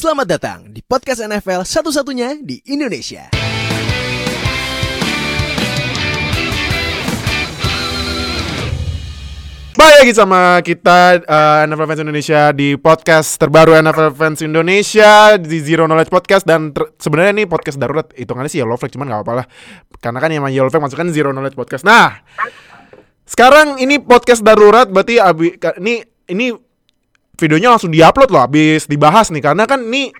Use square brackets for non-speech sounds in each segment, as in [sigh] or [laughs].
Selamat datang di podcast NFL satu-satunya di Indonesia. Balik lagi sama kita uh, NFL Fans Indonesia di podcast terbaru NFL Fans Indonesia di Zero Knowledge Podcast dan sebenarnya ini podcast darurat hitungannya sih Yellow Flag cuman nggak apa-apa lah karena kan yang Yellow Flag masukkan Zero Knowledge Podcast. Nah sekarang ini podcast darurat berarti abi ini ini videonya langsung diupload loh habis dibahas nih. Karena kan ini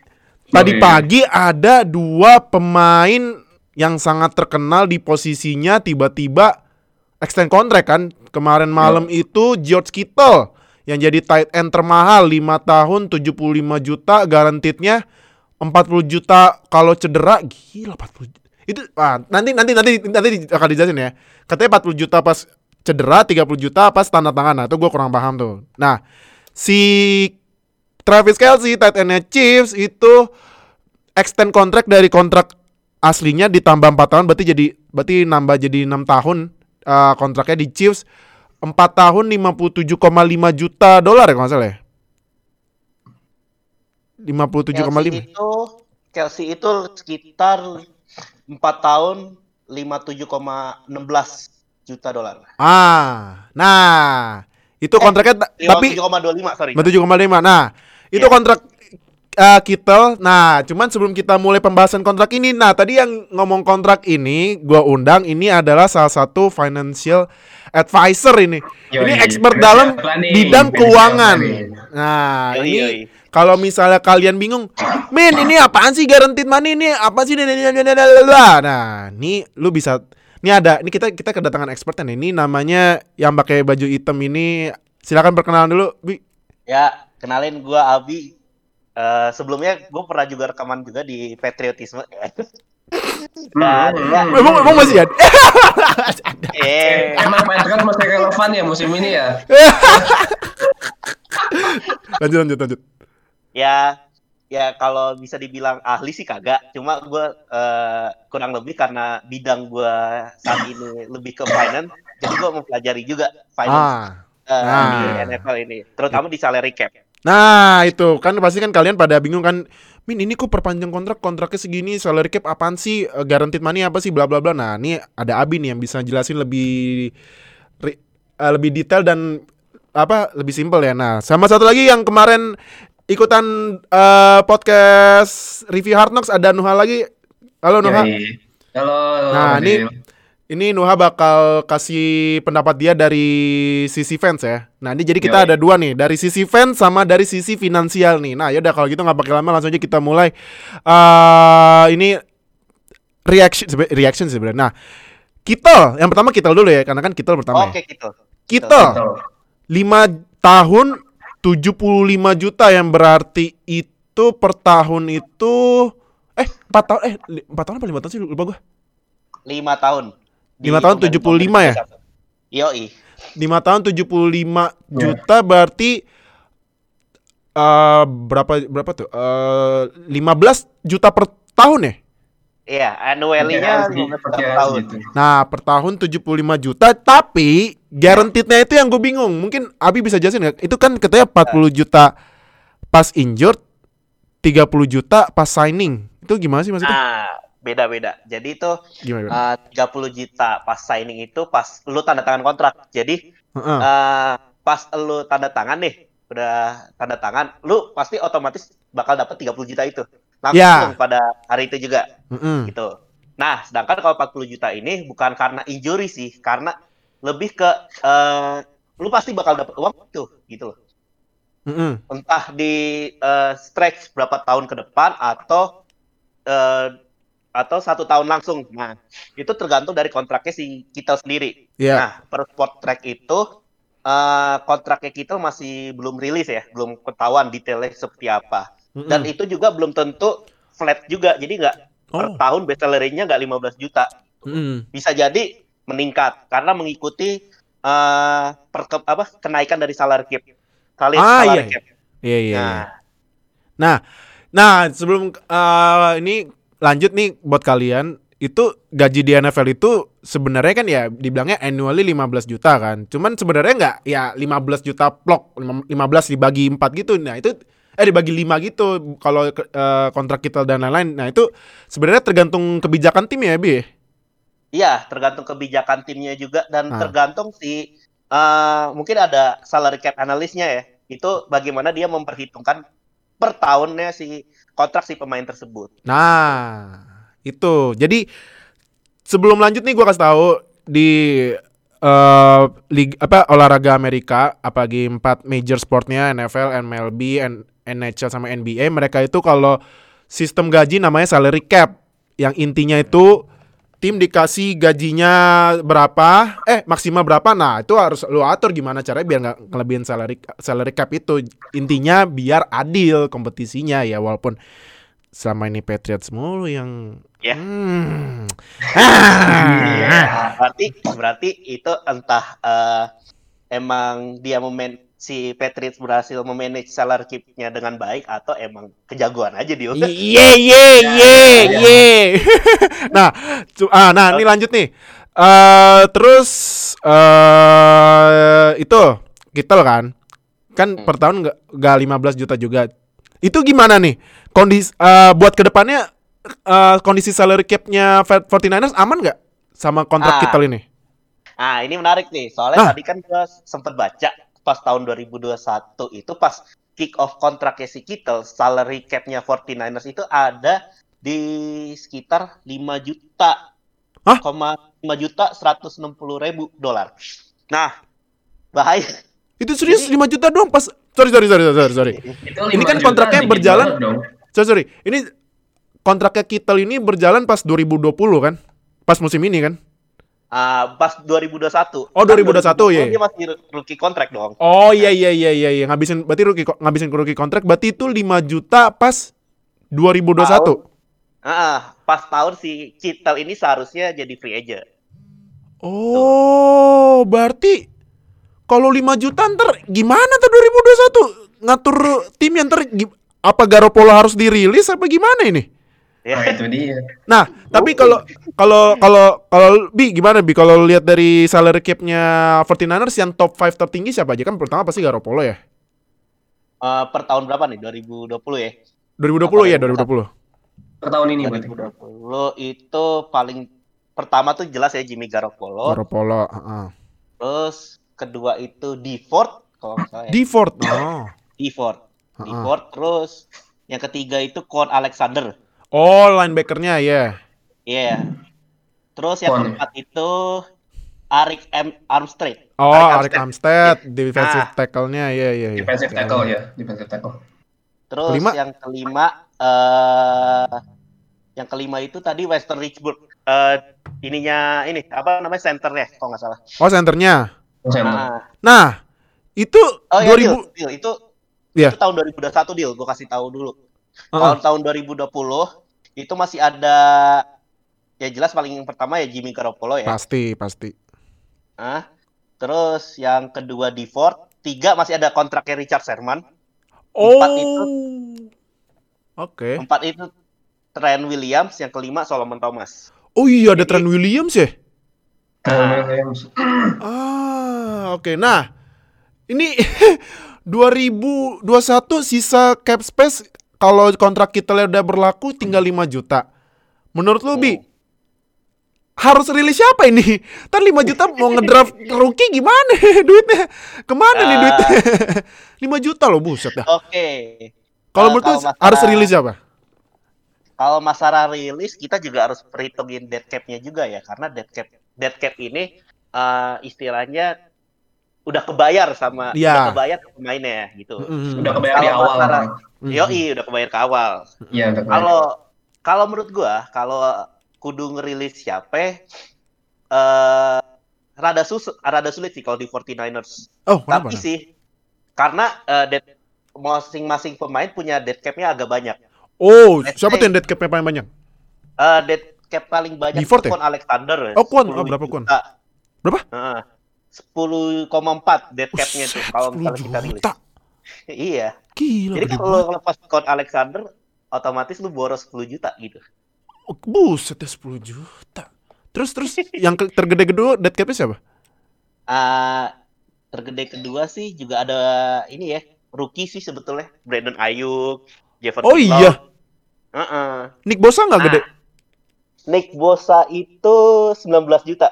tadi iya. pagi ada dua pemain yang sangat terkenal di posisinya tiba-tiba extend kontrak kan. Kemarin malam itu George Kittle yang jadi tight end termahal 5 tahun 75 juta garantitnya 40 juta kalau cedera gila 40 ju- itu ah, nanti nanti nanti nanti akan dijelasin ya. Katanya 40 juta pas cedera 30 juta pas tanda tangan. Nah itu gue kurang paham tuh. Nah si Travis Kelsey tight endnya Chiefs itu extend kontrak dari kontrak aslinya ditambah 4 tahun berarti jadi berarti nambah jadi 6 tahun uh, kontraknya di Chiefs. 4 tahun 57,5 juta dolar ya kalau salah ya? 57,5 Kelsey itu Kelsey itu sekitar 4 tahun 57,16 juta dolar. Ah, nah itu Eh, kontraknya ta- tapi 57,25 sorry. 57,5. Nah, itu Iya. kontrak uh, Kittle. Nah, cuman sebelum kita mulai pembahasan kontrak ini, nah tadi yang ngomong kontrak ini, gua undang ini adalah salah satu financial advisor ini. Yoi, ini expert financial dalam planning, bidang keuangan. planning. Nah, Yoi, ini yoi. kalau misalnya kalian bingung, Min, ini apaan sih guaranteed money ini? Apa sih? Nah, ini lu bisa ini ada, ini kita kita kedatangan expertnya nih. Ini namanya yang pakai baju hitam ini. Silakan perkenalan dulu, Bi. Ya, kenalin gua Abi. Eh, sebelumnya gue pernah juga rekaman juga di patriotisme. Dan ya, Emang emang masih ada? [laughs] eh, Emang Patriots masih relevan ya musim ini ya? [laughs] lanjut lanjut lanjut. ya ya kalau bisa dibilang ahli sih kagak cuma gue kurang lebih karena bidang gue saat ini lebih ke finance jadi gue mempelajari juga finance Ah. eh, nah. di NFL ini terutama di salary cap Nah, itu kan pasti kan kalian pada bingung kan, Min ini kok perpanjang kontrak, kontraknya segini, salary cap apaan sih, Eh, guaranteed money apa sih, bla bla bla. Nah, ini ada Abi nih yang bisa jelasin lebih eh, lebih detail dan apa lebih simpel ya. Nah, sama satu lagi yang kemarin ikutan eh, podcast review Hard Knocks ada Nuha lagi. Halo Nuha. Yoi. Halo. Nah, ini ini Nuha bakal kasih pendapat dia dari sisi fans ya. Nah, ini jadi kita Yoi. ada dua nih, dari sisi fans sama dari sisi finansial nih. Nah, yaudah kalau gitu nggak pakai lama langsung aja kita mulai. eh ini reaction reaction sebenarnya. Nah, Kittle, yang pertama Kittle dulu ya, karena kan Kittle pertama oke ya. gitu Kittle, Betul. 5 tahun 75 juta yang berarti itu per tahun itu eh 4 tahun eh 4 tahun apa 5 tahun sih lupa gua. lima tahun Di Lima tahun pemain 75 ya? Yoi 5 tahun 75 juta berarti eh berapa berapa tuh? Eh 15 juta per tahun ya? Iya annually-nya Perkiraan 15 sih, perkiraan tahun segitu. Nah, per tahun 75 juta, tapi guaranteed-nya itu yang gue bingung. Mungkin Abi bisa jelasin nggak? Itu kan katanya 40 juta pas injured, 30 juta pas signing. Itu gimana sih maksudnya? nah beda-beda jadi itu Gimana? gimana? uh, 30 juta pas signing itu pas lu tanda tangan kontrak jadi Heeh. eh pas lu tanda tangan nih, udah tanda tangan, lu pasti otomatis bakal dapat 30 juta itu. Langsung Ya. pada hari itu juga Heeh. gitu. Nah, sedangkan kalau 40 juta ini bukan karena injury sih, karena lebih ke eh lu pasti bakal dapat uang tuh gitu loh. Heeh. Entah di eh, stretch berapa tahun ke depan atau eh atau satu tahun langsung. Nah, itu tergantung dari kontraknya si Kittle sendiri. Iya. Nah, per sport track itu eh kontraknya kita masih belum rilis ya, belum ketahuan detailnya seperti apa. Dan itu juga belum tentu flat juga, jadi nggak per Oh. tahun base salary-nya nggak 15 juta. Mm-mm. Bisa jadi meningkat karena mengikuti eh per, apa kenaikan dari salary cap. Kali Ah, salary iya. cap. Iya, iya. Nah, iya. Nah, nah sebelum eh, ini lanjut nih buat kalian itu gaji di NFL itu sebenarnya kan ya dibilangnya annually 15 juta kan. Cuman sebenarnya nggak ya 15 juta plok 15 dibagi 4 gitu. Nah, itu eh dibagi lima gitu kalau eh, kontrak kita dan lain-lain. Nah, itu sebenarnya tergantung kebijakan tim ya, Bi. Iya, tergantung kebijakan timnya juga dan Ah. tergantung si eh, mungkin ada salary cap analysnya ya. Itu bagaimana dia memperhitungkan per tahunnya si kontrak si pemain tersebut. Nah, itu. Jadi sebelum lanjut nih gua kasih tahu di eh lig apa olahraga Amerika apalagi empat major sportnya NFL, MLB, N- NHL sama NBA mereka itu kalau sistem gaji namanya salary cap yang intinya itu tim dikasih gajinya berapa eh maksimal berapa nah itu harus lu atur gimana caranya biar nggak kelebihan salary salary cap itu intinya biar adil kompetisinya ya walaupun selama ini Patriots mulu yang Ya. Hmm. [laughs] Iya. Ah. Berarti berarti itu entah eh, emang dia meman si Patriots berhasil memanage salary cap-nya dengan baik atau emang kejagoan aja dia. Ye ye ye ye. [laughs] nah, cu- ah, nah ini lanjut nih. Eh terus eh itu kita kan kan Hmm. per tahun nggak nggak 15 juta juga. Itu gimana nih? Kondisi eh, buat ke depannya eh, kondisi salary cap-nya 49ers aman nggak sama kontrak Ah. kita ini? Nah, ini menarik nih. Soalnya Ah. tadi kan gua sempet baca pas tahun 2021 itu pas kick off kontraknya si Kittle, salary cap-nya 49ers itu ada di sekitar 5 juta. Hah? Koma 5 juta 160 ribu dolar. Nah, bahaya. Itu serius Jadi- 5 juta doang pas sorry sorry sorry sorry sorry. Itu Ini 5 kan kontraknya berjalan-. Sorry, sorry. Ini kontraknya Kittle ini berjalan pas 2020 kan? Pas musim ini kan? Ah, pas 2021. Oh, Kan 2021, iya. Dia masih rookie kontrak dong. Oh iya iya iya iya iya ngabisin berarti rookie ngabisin rookie kontrak berarti itu 5 juta pas 2021. Ah, pas tahun si Kittle ini seharusnya jadi free agent. Oh, berarti kalau 5 juta ntar gimana tuh 2021 ngatur tim yang ntar apa Garoppolo harus dirilis apa gimana ini? Ya. Nah, itu dia. Nah, tapi kalau kalau kalau kalau Bi gimana Bi kalau lihat dari salary cap-nya 49ers yang top 5 tertinggi siapa aja kan pertama pasti Garoppolo ya. Eh, per tahun berapa nih? 2020 ya? 2020 ya, Apa 2020. Per tahun ini berarti. 2020 itu paling pertama tuh jelas ya Jimmy Garoppolo. Garoppolo, heeh. Terus kedua itu DeFord kalau nggak salah ya. Di Ford. Oh. DeFord. DeFord. Terus yang ketiga itu Con Alexander. Oh, linebackernya ya. Iya. Terus yang keempat itu Arik M. Armstead. Oh, Arik Arik Armstead, defensive Nah. tackle-nya ya ya ya. Defensive tackle ya, defensive tackle. Terus Kelima? yang kelima eh yang kelima itu tadi Western Richburg eh ininya ini apa namanya centernya kalau nggak salah. Oh, senternya. Center. Ah. Nah, itu Oh ya 2000 deal, deal. itu Iya. itu tahun 2021 deal, gua kasih tahu dulu. Kalau tahun 2020 itu masih ada ya jelas paling yang pertama ya Jimmy Garoppolo ya. pasti pasti. Ah. Terus yang kedua DeFord, tiga masih ada kontraknya Richard Sherman, Oh. Empat itu. Oke. empat itu Trent Williams, yang kelima Solomon Thomas. Oh iya ada Jadi- Trent Williams ya? Trent Williams. [clears throat] Ah, oke. Nah, ini [laughs] 2021 sisa cap space kalau kontrak kita udah berlaku tinggal 5 juta. Menurut lu, Bi, Hmm. harus rilis siapa ini? Ntar 5 juta mau ngedraft [laughs] rookie gimana [laughs] duitnya? Ke mana nih Ah. duitnya? [laughs] 5 juta loh, buset dah. Oke. Kalau Eh, menurut masalah- harus rilis siapa? Kalau masalah rilis kita juga harus perhitungin dead cap-nya juga ya karena dead cap dead cap ini eh, istilahnya udah kebayar sama Iya. udah kebayar ke pemainnya gitu. Mm-mm. Udah kebayar di awal. masalah- Mm-mm. Yoi udah kebayar ke awal. Iya, udah. Kalau kalau menurut gua kalau kudu ngerilis siapa eh rada sus rada sulit sih kalau di 49ers. Oh, kenapa? Tapi sih karena eh, dead masing-masing pemain punya dead cap-nya agak banyak. Oh, Let's siapa tuh yang dead cap-nya paling banyak? Eh dead cap paling banyak Default itu ya? Kwon Alexander. Oh, Kwon. 10 Oh, berapa Kwon? Berapa? Heeh. 10,4 dead cap-nya tuh kalau 10 misalnya kita rilis. Iya. Gila, Jadi kalau lepas Kwon Alexander otomatis lu boros 10 juta gitu. Oh, buset ya 10 juta. Terus terus yang tergede kedua dead cap-nya siapa? Ah tergede kedua sih juga ada ini ya rookie sih sebetulnya. Brandon Ayuk, Jefferson Oh iya. Heeh. Nick Bosa nggak Nah, gede? Nick Bosa itu 19 juta.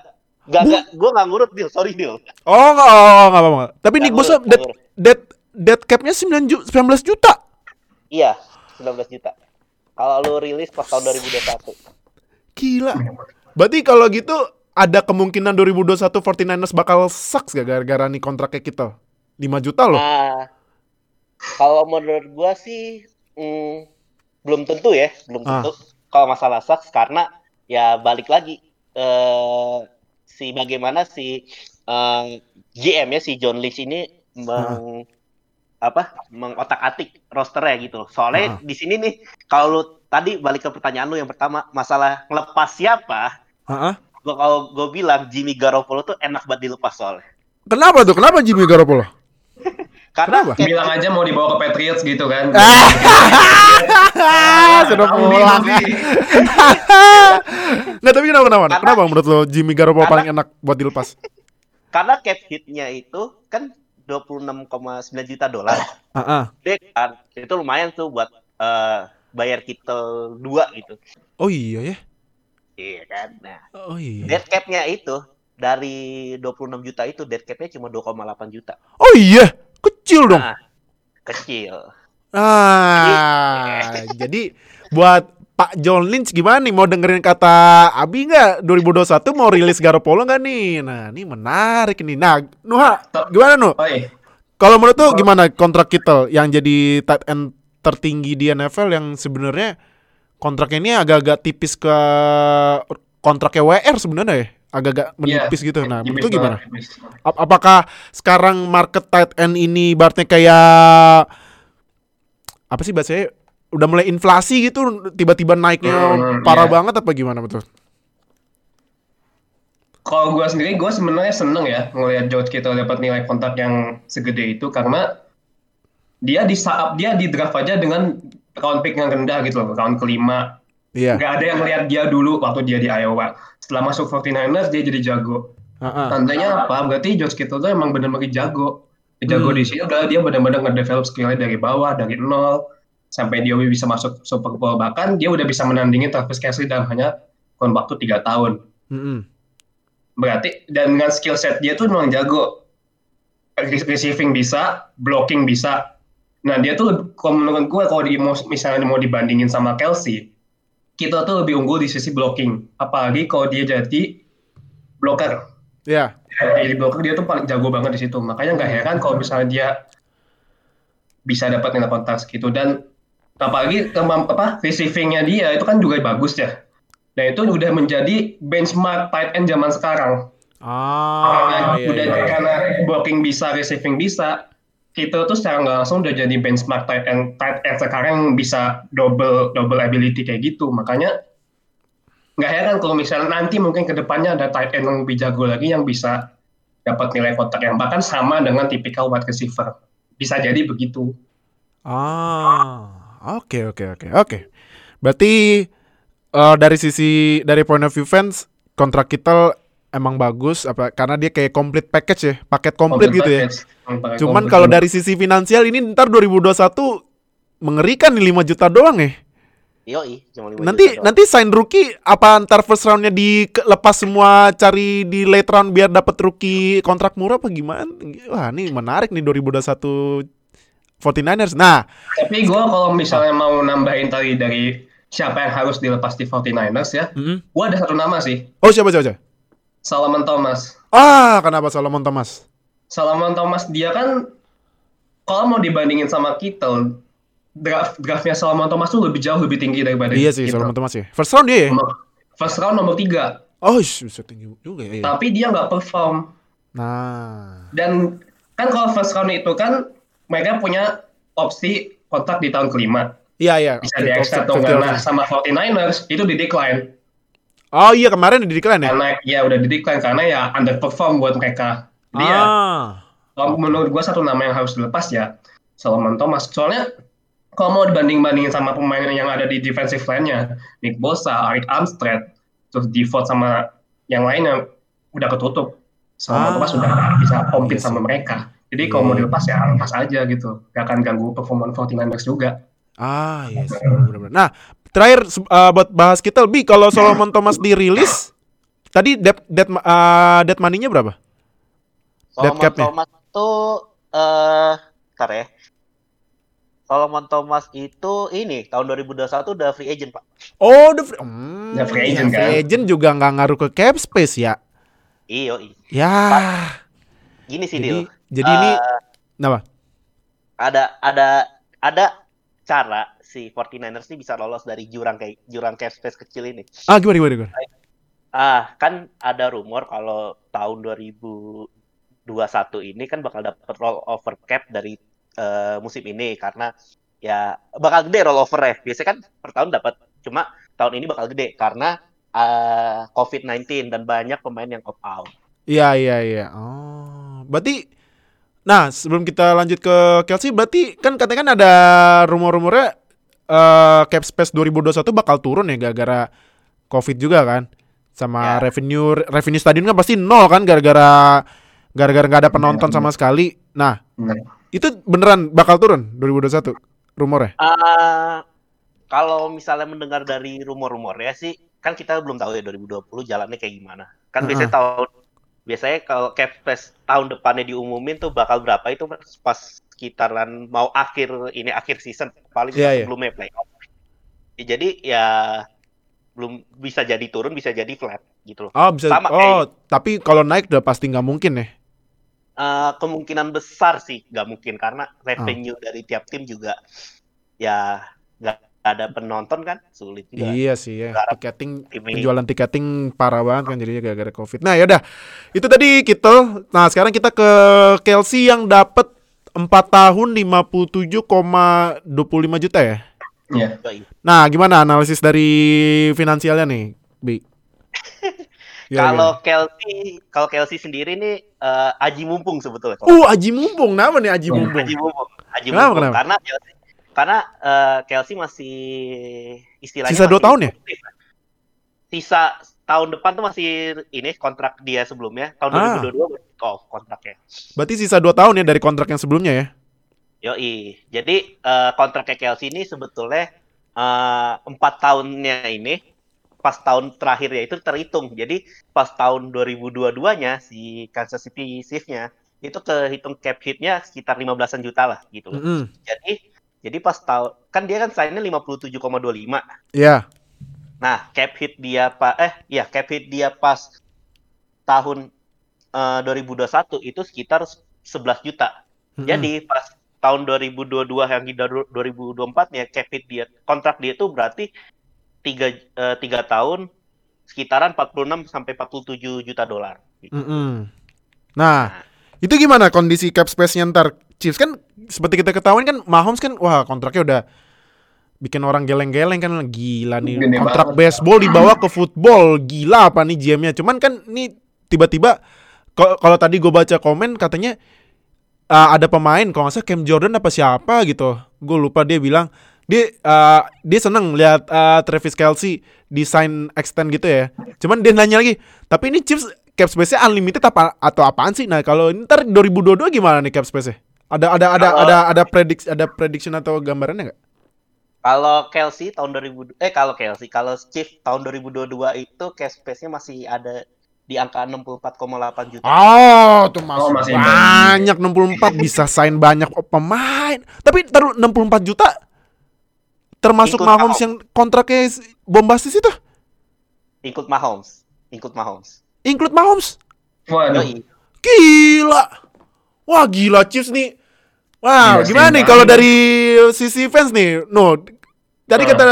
Gak, Bu- gak, gue gak ngurut deal, sorry deal. Oh nggak, oh, nggak apa-apa. Tapi Nggak Nick Bosa ngurut, dead, dead, dead capnya 9 ju 19 juta. Iya, 19 juta. Kalau lu rilis pas tahun 2021. Gila. Berarti kalau gitu ada kemungkinan 2021 49ers bakal sucks gak gara-gara nih kontraknya kita? 5 juta loh. Nah, kalau menurut gua sih mm, belum tentu ya, belum Ah. tentu. Kalau masalah sucks karena ya balik lagi eh si bagaimana si eh, GM ya si John Lynch ini meng apa mengotak-atik rosternya gitu. Soalnya Ah. di sini nih kalau lu tadi balik ke pertanyaan lu yang pertama masalah ngelepas siapa? Heeh. Gua kalau gue bilang Jimmy Garoppolo tuh enak banget dilepas soalnya. Kenapa tuh? Kenapa Jimmy Garoppolo? [laughs] Karena Kenapa? Bilang aja mau dibawa ke Patriots gitu kan. Ah, [laughs] sudah pulang. Nggak [laughs] tapi kenapa kenapa? Karena- kenapa menurut lo Jimmy Garoppolo Karena- paling enak buat dilepas? karena cap hitnya itu kan 26,9 juta dolar. Heeh. Deh, kan, itu lumayan tuh buat eh, bayar kita dua gitu. Oh iya ya. Iya kan. Nah, Oh iya. dead cap-nya itu dari 26 juta itu dead cap-nya cuma 2,8 juta. Oh iya. Kecil dong. Nah, kecil. Ah, jadi buat Pak John Lynch gimana nih? Mau dengerin kata Abi nggak? 2021 mau rilis Garoppolo nggak nih? Nah, ini menarik nih. Nah, Nuha, gimana Nuh? Iya. Kalau menurut tuh gimana kontrak Kittle yang jadi tight end tertinggi di NFL yang sebenarnya kontraknya ini agak-agak tipis ke kontraknya WR sebenarnya ya? Agak-agak menipis gitu. Nah, menurut gimana? Ap- apakah sekarang market tight end ini ibaratnya kayak apa sih bahasanya udah mulai inflasi gitu tiba-tiba naiknya Hmm, parah iya. banget apa gimana betul? Kalau gue sendiri, gue sebenarnya seneng ya ngelihat George Kittle dapat nilai kontrak yang segede itu karena dia di saat dia di draft aja dengan round pick yang rendah gitu loh, round kelima. Iya. Gak ada yang lihat dia dulu waktu dia di Iowa. Setelah masuk 49ers dia jadi jago. Heeh. Tandanya apa? Berarti George Kittle tuh emang benar-benar jago. Jago Hmm. di sini udah dia benar-benar ngedevelop skillnya dari bawah, dari nol sampai dia bisa masuk Super Bowl bahkan dia udah bisa menandingi Travis Kelce dalam hanya kurun waktu tiga tahun. Mm-mm. Berarti dan dengan skill set dia tuh memang jago. Re- Receiving bisa, blocking bisa. Nah dia tuh lebih- kalau menurut gue kalau di, misalnya mau dibandingin sama Kelsey, kita tuh lebih unggul di sisi blocking. Apalagi kalau dia jadi blocker. Iya. Jadi blocker dia tuh paling jago banget di situ. Makanya nggak heran kalau misalnya dia bisa dapat nilai kontrak segitu dan apalagi apa receivingnya dia itu kan juga bagus ya. Dan itu udah menjadi benchmark tight end zaman sekarang. Ah, karena iya, udah iya. karena blocking bisa, receiving bisa, kita tuh secara nggak langsung udah jadi benchmark tight end tight end sekarang bisa double double ability kayak gitu. Makanya nggak heran kalau misalnya nanti mungkin ke depannya ada tight end yang lebih jago lagi yang bisa dapat nilai kotak yang bahkan sama dengan tipikal wide receiver. Bisa jadi begitu. Ah, oke oke oke oke. Berarti eh, dari sisi dari point of view fans kontrak Kittle emang bagus apa karena dia kayak complete package ya, paket komplit gitu ya. Package. Pakai Cuman komplit. kalau dari sisi finansial ini ntar 2021 mengerikan nih 5 juta doang nih. Yoi, cuma 5 Nanti juta doang. nanti sign rookie apa ntar first roundnya dilepas semua cari di late round biar dapat rookie kontrak murah apa gimana? Wah, ini menarik nih 2021 49ers. Nah, Tapi gue kalau misalnya mau nambahin tadi dari siapa yang harus dilepas di 49ers ya, mm-mm. gue ada satu nama sih, oh siapa siapa? siapa? Solomon Thomas. Ah, kenapa Solomon Thomas? Solomon Thomas dia kan kalau mau dibandingin sama Kittle, draft draftnya Solomon Thomas tuh lebih jauh lebih tinggi daripada Iya sih, Kittle. Solomon Thomas ya. First round dia ya? First round nomor tiga, Oh, ish, bisa tinggi juga ya. tapi dia nggak perform. Nah, Dan kan kalau first round itu kan mereka punya opsi kontrak di tahun kelima. iya iya. Bisa di extend atau enggak. Nah, sama 49ers itu di decline. Oh iya kemarin di decline ya? Karena ya udah di decline karena ya underperform buat mereka. Jadi ya, ah. kalau menurut gua satu nama yang harus dilepas ya Solomon Thomas. Soalnya kalau mau dibanding-bandingin sama pemain yang ada di defensive line-nya, Nick Bosa, Arik Armstead, terus Default sama yang lainnya udah ketutup. Solomon Ah. Thomas nggak bisa compete Iya sama mereka. Jadi kalau mau Iya. dilepas ya lepas aja gitu. Gak akan ganggu performa 49ers juga. Ah, yes. benar-benar. Nah, terakhir uh, buat bahas kita lebih kalau Solomon Thomas dirilis tadi dead dead uh, dead money-nya berapa? Solomon. Thomas itu eh ntar ya. Solomon Thomas itu ini tahun 2021 udah free agent, Pak. Oh, the free, hmm, Udah free agent, free kan? agent juga nggak ngaruh ke cap space ya. Iyo, i. Ya. Gini sih, Jadi Dil. Jadi ini Eh, kenapa? ada ada ada cara si 49ers ini bisa lolos dari jurang kayak jurang cap space kecil ini. Ah, gimana gimana gimana? Ah, kan ada rumor kalau tahun 2021 ini kan bakal dapat roll over cap dari eh, musim ini karena ya bakal gede roll over ya. Biasanya kan per tahun dapat, cuma tahun ini bakal gede karena eh, COVID-19 dan banyak pemain yang opt out. Iya iya iya. Oh, berarti Nah, sebelum kita lanjut ke Kelsey, berarti kan katanya kan ada rumor-rumornya eh cap space 2021 bakal turun ya gara-gara Covid juga kan. Sama Ya. revenue revenue stadion kan pasti nol kan gara-gara gara-gara nggak ada penonton sama sekali. Nah, Nah, itu beneran bakal turun 2021 rumornya. Ah, kalau misalnya mendengar dari rumor-rumor ya sih, kan kita belum tahu ya 2020 jalannya kayak gimana. Kan Heeh. biasanya tahun biasanya kalau cap space tahun depannya diumumin tuh bakal berapa itu pas sekitaran mau akhir ini akhir season paling Iya, iya. sebelumnya playoff. Ya, jadi ya belum bisa jadi turun bisa jadi flat gitu loh. Oh, bisa Sama Oh, tapi kalau naik udah pasti nggak mungkin ya. Eh, kemungkinan besar sih nggak mungkin karena revenue dari tiap tim juga ya nggak ada penonton kan sulit juga. Iya sih ya. Tiketing penjualan tiketing parah banget kan jadinya gara-gara Covid. Nah, yaudah. Itu tadi kita. Nah, sekarang kita ke Kelsey yang dapat 4 tahun 57,25 juta ya. ya. Yoi. Nah, gimana analisis dari finansialnya nih, Bi? [laughs] Kalau? Kelsey, kalau Kelsey sendiri nih eh, aji mumpung sebetulnya. Uh, Aji Mumpung. Kenapa nih Aji Mumpung? Aji mumpung, aji Kenapa, mumpung. kenapa? Karena Kelsey, karena eh, Kelsey masih istilahnya Sisa dua tahun ya? Sisa tahun depan tuh masih ini kontrak dia sebelumnya tahun Ah. 2022 oh kontraknya. Berarti sisa 2 tahun ya dari kontrak yang sebelumnya ya? Yoi. Jadi eh, kontraknya Kelsey ini sebetulnya eh, empat tahunnya ini pas tahun terakhirnya itu terhitung. Jadi pas tahun 2022-nya si Kansas City Chiefs-nya itu kehitung cap hit-nya sekitar 15-an juta lah gitu loh. Mm-mm. Jadi jadi pas tahun kan dia kan sign-nya 57,25. Iya. Nah, cap hit dia pak eh ya cap hit dia pas tahun eh, 2021 itu sekitar 11 juta. Mm-mm. Jadi pas tahun 2022 yang di 2024 nya cap hit dia kontrak dia itu berarti tiga eh, tiga tahun sekitaran 46 sampai 47 juta dolar. gitu. Mm-mm. Nah, itu gimana kondisi cap space-nya ntar Chiefs kan seperti kita ketahui kan Mahomes kan wah kontraknya udah bikin orang geleng-geleng kan gila nih. Gede kontrak banget. baseball dibawa ke football gila apa nih GM-nya cuman kan nih tiba-tiba kalau tadi gue baca komen katanya uh, ada pemain kalau nggak salah Cam Jordan apa siapa gitu. Gue lupa dia bilang. Dia uh, dia seneng lihat uh, Travis Kelsey desain extend gitu ya. Cuman dia nanya lagi tapi ini Chiefs cap space-nya unlimited apa atau apaan sih? Nah kalau ini ntar 2022 gimana nih cap space-nya ada ada ada Kalau- ada ada prediksi ada prediction atau gambarannya nggak Kalau Kelsey tahun 2000 eh kalau Kelsey kalau Chief tahun 2022 itu cap space-nya masih ada di angka 64,8 juta. Oh, tuh masih, Oh, masih banyak 64 bisa sign banyak pemain. Tapi taruh 64 juta termasuk Ikut Mahomes Mahomes. yang kontraknya bombastis itu. Ikut Mahomes, ikut Mahomes. Include Mahomes. Waduh. Gila. Wah, gila Chiefs nih. Wah, Gila sih, gimana nih kalau dari sisi fans nih? No. Tadi Hmm. kata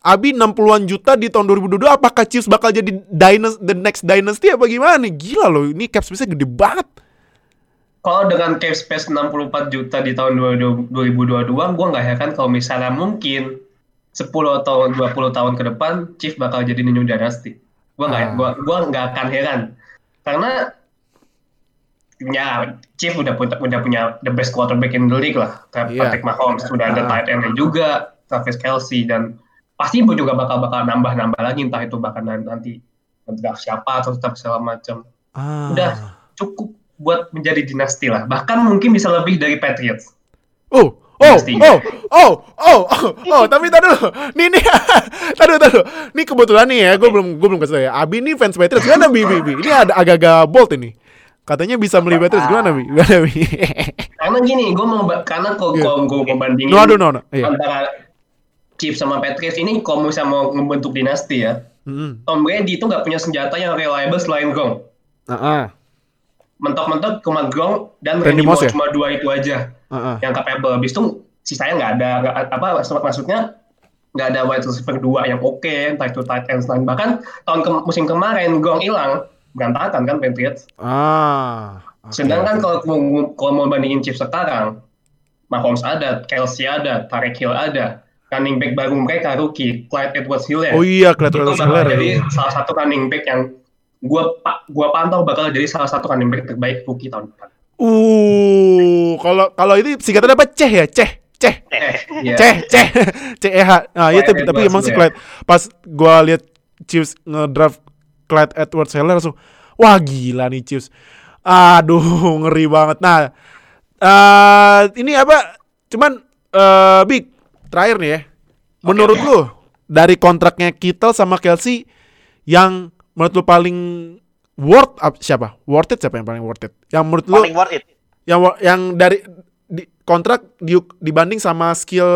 Abi 60-an juta di tahun 2022 apakah Chiefs bakal jadi dynasty, the next dynasty apa gimana nih? Gila loh, ini cap space-nya gede banget. Kalau dengan cap space 64 juta di tahun 2022, gue nggak heran kalau misalnya mungkin 10 atau 20 tahun ke depan, Chief bakal jadi new dynasty. Gue nggak, Ah. gua, gua nggak akan heran. Karena ya Chief udah punya, udah punya the best quarterback in the league lah. Kayak Iya. Patrick Mahomes, sudah ada Ah. tight end juga, Travis Kelsey, dan pasti juga bakal bakal nambah-nambah lagi, entah itu bakal nanti draft siapa atau tetap segala macam. Ah. Udah. Cukup buat menjadi dinasti lah. Bahkan mungkin bisa lebih dari Patriots. Oh, oh, oh, oh, oh, oh, oh, tapi tadi dulu. Nih, nih, [laughs] tadi dulu. Nih kebetulan nih ya, gue belum, gue belum kasih tau ya. Abi nih fans Patriots, gimana Bi, Bi, Bi? Ini ada agak-agak bold ini. Katanya bisa beli Patriots, gimana Bi? Gimana Bi? [laughs] Karena gini, gue mau karena Iya. kalau gue mau bandingin No, no, no. Iya. antara Chiefs sama Patriots ini kalau misalnya mau membentuk dinasti ya, Mm-mm. Tom Brady itu nggak punya senjata yang reliable selain Gronk. Ah, ah, Mentok-mentok cuma Gronk dan Randy Randy Moss Moss ya? cuma dua itu aja ah, ah. yang capable. Habis itu sisanya nggak ada, nggak, apa maksud- maksudnya nggak ada wide receiver dua yang oke, entah itu tight end lain. Bahkan tahun ke- musim kemarin Gronk hilang, berantakan kan Patriots. Ah. oke, Sedangkan kalau mau kalau mau bandingin Chiefs sekarang, Mahomes ada, Kelsey ada, Tarek Hill ada, running back baru mereka rookie, Clyde Edwards-Helaire. Oh iya, itu kelihatan bakal Hiller jadi ya. salah satu running back yang gua gua pantau bakal jadi salah satu running back terbaik rookie tahun depan. Uh, kalau kalau itu singkatannya apa? Ceh ya, Ceh. Ceh. Iya. Ceh, Ceh. [laughs] CEH. Nah, iya tapi, Clyde tapi Edwards emang ya. Clyde pas gua lihat Chiefs ngedraft Clyde Edwards Helaire langsung wah gila nih Chiefs. Aduh, [laughs] ngeri banget. Nah, eh ini apa? Cuman eh Big terakhir nih ya. Menurut lu dari kontraknya Kittle sama Kelsey yang menurut lu paling worth up siapa? Worth it siapa yang paling worth it? Yang menurut lu Paling worth it. yang yang dari di, kontrak di, dibanding sama skill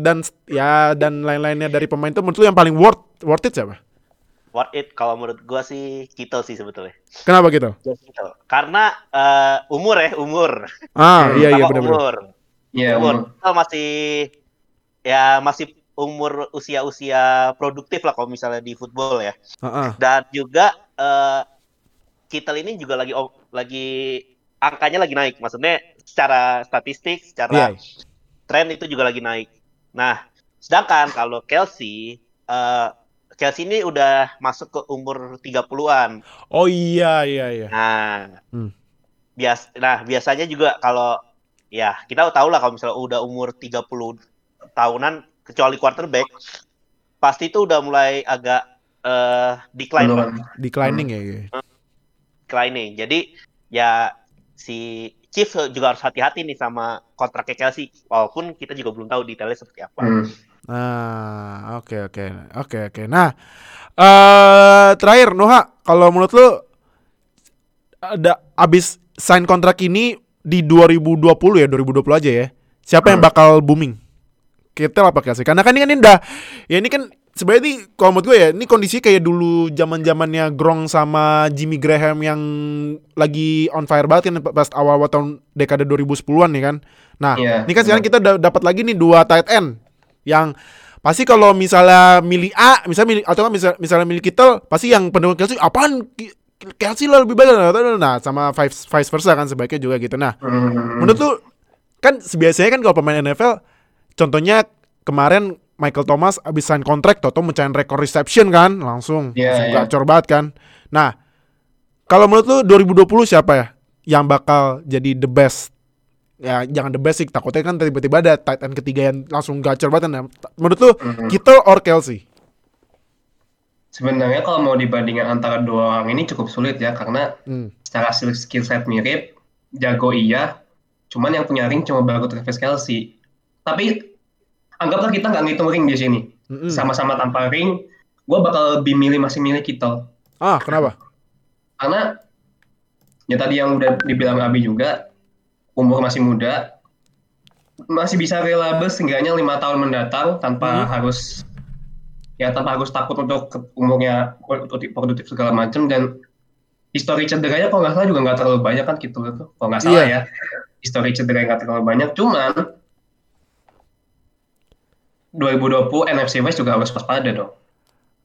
dan ya dan lain-lainnya dari pemain itu menurut lu yang paling worth worth it siapa? Worth it kalau menurut gua sih Kittle sih sebetulnya. Kenapa gitu? Karena eh, umur ya, umur. Ah, Hmm, iya iya Sama benar-benar. umur. Iya, umur. umur. Masih ya masih umur usia-usia produktif lah kalau misalnya di football ya. Heeh. Dan juga eh Kittle ini juga lagi lagi angkanya lagi naik. Maksudnya secara statistik, secara Iya. tren itu juga lagi naik. Nah, sedangkan kalau Kelsey eh Chelsea ini udah masuk ke umur 30-an. Oh iya iya iya. Nah, Hmm. bias nah biasanya juga kalau ya kita tahu lah kalau misalnya udah umur 30 tahunan kecuali quarterback pasti itu udah mulai agak eh decline Penurunan. Declining ya. iya. declining. Jadi ya si Chiefs juga harus hati-hati nih sama kontraknya Chelsea walaupun kita juga belum tahu detailnya seperti apa. Hmm. Nah, oke oke. Oke oke. Nah, eh terakhir Noha, kalau menurut lu ada abis sign kontrak ini di 2020 ya, 2020 aja ya. Siapa yang Hmm. bakal booming? Kita apa Kelsey? Karena kan ini kan ini udah ya ini kan sebenarnya ini kalau menurut gue ya ini kondisi kayak dulu zaman zamannya Gronk sama Jimmy Graham yang lagi on fire banget kan pas awal-awal tahun dekade 2010-an nih kan. Nah, Iya, ini kan sekarang kita da- dapat lagi nih dua tight end yang pasti kalau misalnya milih A, misalnya milih atau kan misal, misalnya milih Kittle, pasti yang pendukung Kelsey apaan Kelsey lah lebih baik nah sama vice, vice versa kan sebaiknya juga gitu. Nah, Hmm. menurut lu kan biasanya kan kalau pemain NFL contohnya kemarin Michael Thomas abis sign kontrak Toto mencahin rekor reception kan langsung Iya, langsung iya. gacor banget kan. Nah, kalau menurut lu 2020 siapa ya yang bakal jadi the best? Ya jangan the sih takutnya kan tiba-tiba ada tight end ketiga yang langsung gacor banget. Nah, menurut lu Mhm. Kittle or Kelsey? Sebenarnya kalau mau dibandingkan antara dua orang ini cukup sulit ya karena Hmm. secara skill set mirip, jago iya, cuman yang punya ring cuma baru Travis Kelsey. Tapi anggaplah kita nggak ngitung ring di sini, Mm-mm. sama-sama tanpa ring, gue bakal lebih milih masih milih Kittle. Ah, kenapa? Karena ya tadi yang udah dibilang Abi juga, umur masih muda, masih bisa reliable seenggaknya lima tahun mendatang tanpa Hmm. harus ya tanpa harus takut untuk umurnya produktif, produktif segala macam dan histori cederanya kalau nggak salah juga nggak terlalu banyak kan gitu tuh kalau nggak salah Iya. ya histori cedera nggak terlalu banyak cuman 2020 NFC West juga harus waspada dong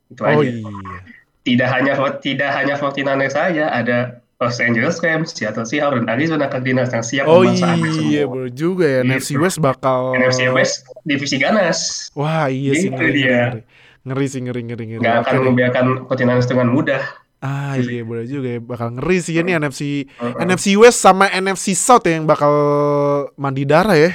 itu Oh aja iya. tidak hanya tidak hanya 49ers saja ada Los Angeles Rams, Seattle Seahawks, dan Arizona Cardinals yang siap Oh iya, semua. bener juga ya. Gitu. NFC West bakal NFC West divisi ganas, Wah, iya sih Gitu ngeri, dia. ngeri, ngeri sih ngeri ngeri ngeri. nggak akan membiarkan 49ers dengan mudah. Ah iya boleh juga ya bakal ngeri sih ini NFC Uh-uh. NFC West sama NFC South ya yang bakal mandi darah ya.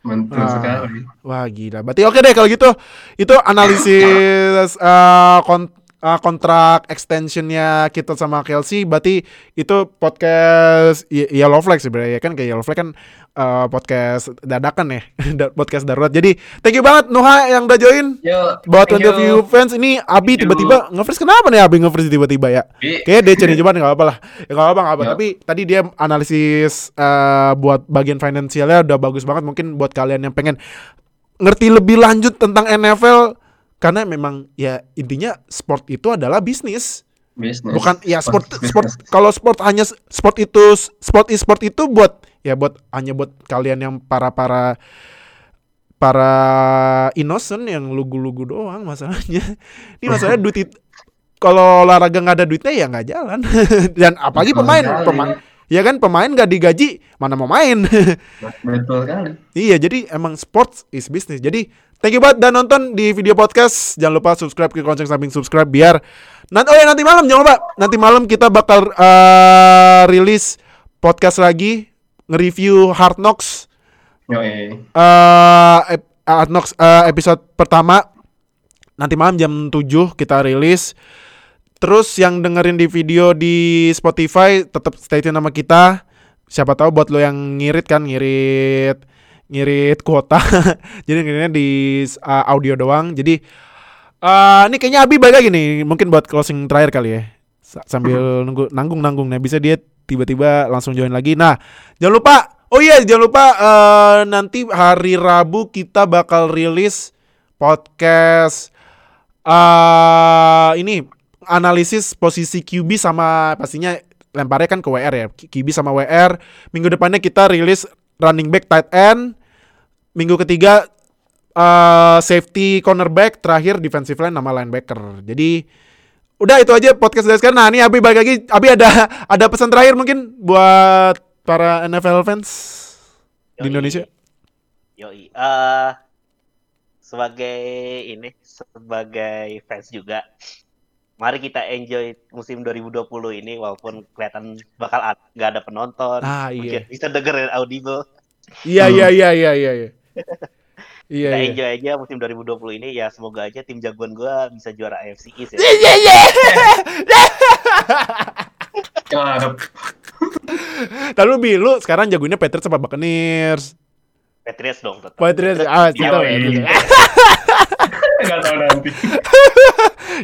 Betul Ah. sekali. Wah gila. Berarti oke deh kalau gitu itu analisis eh, kon- uh, kontrak extensionnya kita sama Kelsey berarti itu podcast Ye- Yellow Flag sebenarnya kan kayak Yellow Flag kan uh, podcast dadakan ya [laughs] podcast darurat. Jadi thank you banget Nuha yang udah join. Yo, buat thank 20 of you. fans ini Abi tiba-tiba nge-freeze. Kenapa nih Abi nge-freeze tiba-tiba ya? Kayaknya dia cari jawaban nggak apa-apa lah. Ya, nggak apa-apa nggak apa Ya. tapi tadi dia analisis eh, buat bagian finansialnya udah bagus banget. Mungkin buat kalian yang pengen ngerti lebih lanjut tentang NFL karena memang ya intinya sport itu adalah bisnis Business. bukan ya sport Business. sport kalau sport hanya sport itu sport e sport itu buat ya buat hanya buat kalian yang para para para innocent yang lugu-lugu doang masalahnya [laughs] ini masalahnya duit it- kalau olahraga nggak ada duitnya ya nggak jalan [laughs] dan apalagi Betul pemain pemain ya kan pemain nggak digaji mana mau main [laughs] Betul kali. Iya, jadi emang sports is business. Jadi thank you banget dan nonton di video podcast. Jangan lupa subscribe ke lonceng samping subscribe biar nanti oh ya nanti malam jangan lupa. Nanti malam kita bakal eh, rilis podcast lagi nge-review Hard Knocks Yo, eh ep- Hard Knocks eh, episode pertama. Nanti malam jam 7 kita rilis. Terus yang dengerin di video di Spotify tetap stay tune sama kita. Siapa tahu buat lo yang ngirit kan ngirit ngirit kuota. [laughs] Jadi ngiritnya di uh, audio doang. Jadi uh, ini kayaknya Abi balik lagi nih. Mungkin buat closing terakhir kali ya. Sa- Sambil nunggu nanggung-nanggung nah bisa dia tiba-tiba langsung join lagi. Nah, jangan lupa Oh iya, jangan lupa uh, nanti hari Rabu kita bakal rilis podcast uh, ini analisis posisi QB sama pastinya lemparnya kan ke WR ya. QB sama WR. Minggu depannya kita rilis running back tight end. Minggu ketiga uh, safety cornerback, terakhir defensive line nama linebacker. Jadi udah itu aja podcast dari sekarang. Nah, ini Abi balik lagi. Abi ada [laughs] ada pesan terakhir mungkin buat para NFL fans di Yoi. Indonesia. Yoi. Eh, sebagai ini sebagai fans juga mari kita enjoy musim 2020 ini walaupun kelihatan bakal ad- nggak ada penonton Ah, iya. mungkin bisa dengerin audible Iya iya iya iya iya. Iya. [laughs] Iya kita iya. enjoy aja musim 2020 ini ya semoga aja tim jagoan gua bisa juara AFC East ya Iya iya. Ngarep. Lalu Bi, lu sekarang jagoinnya Patriots apa Buccaneers? Patriots dong tetap Patriots. Ah, Iya, kita [laughs] Yoi. Nggak tahu nanti. [laughs]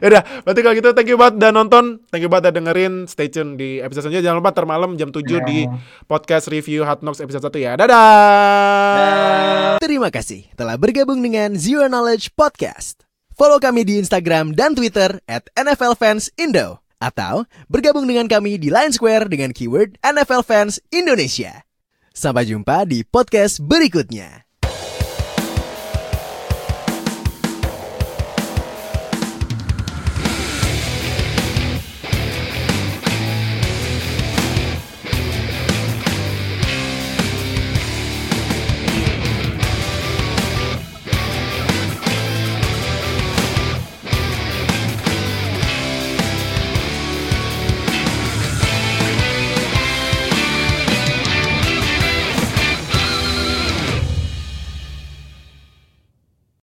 Yaudah, berarti kalau gitu thank you banget udah nonton, thank you banget udah dengerin, stay tune di episode selanjutnya. Jangan lupa termalam jam 7 Ya. di podcast review Hot Knocks episode 1 ya. Dadah. Terima kasih telah bergabung dengan Zero Knowledge Podcast. Follow kami di Instagram dan Twitter at NFL Fans Indo. Atau bergabung dengan kami di Line Square dengan keyword NFL Fans Indonesia. Sampai jumpa di podcast berikutnya.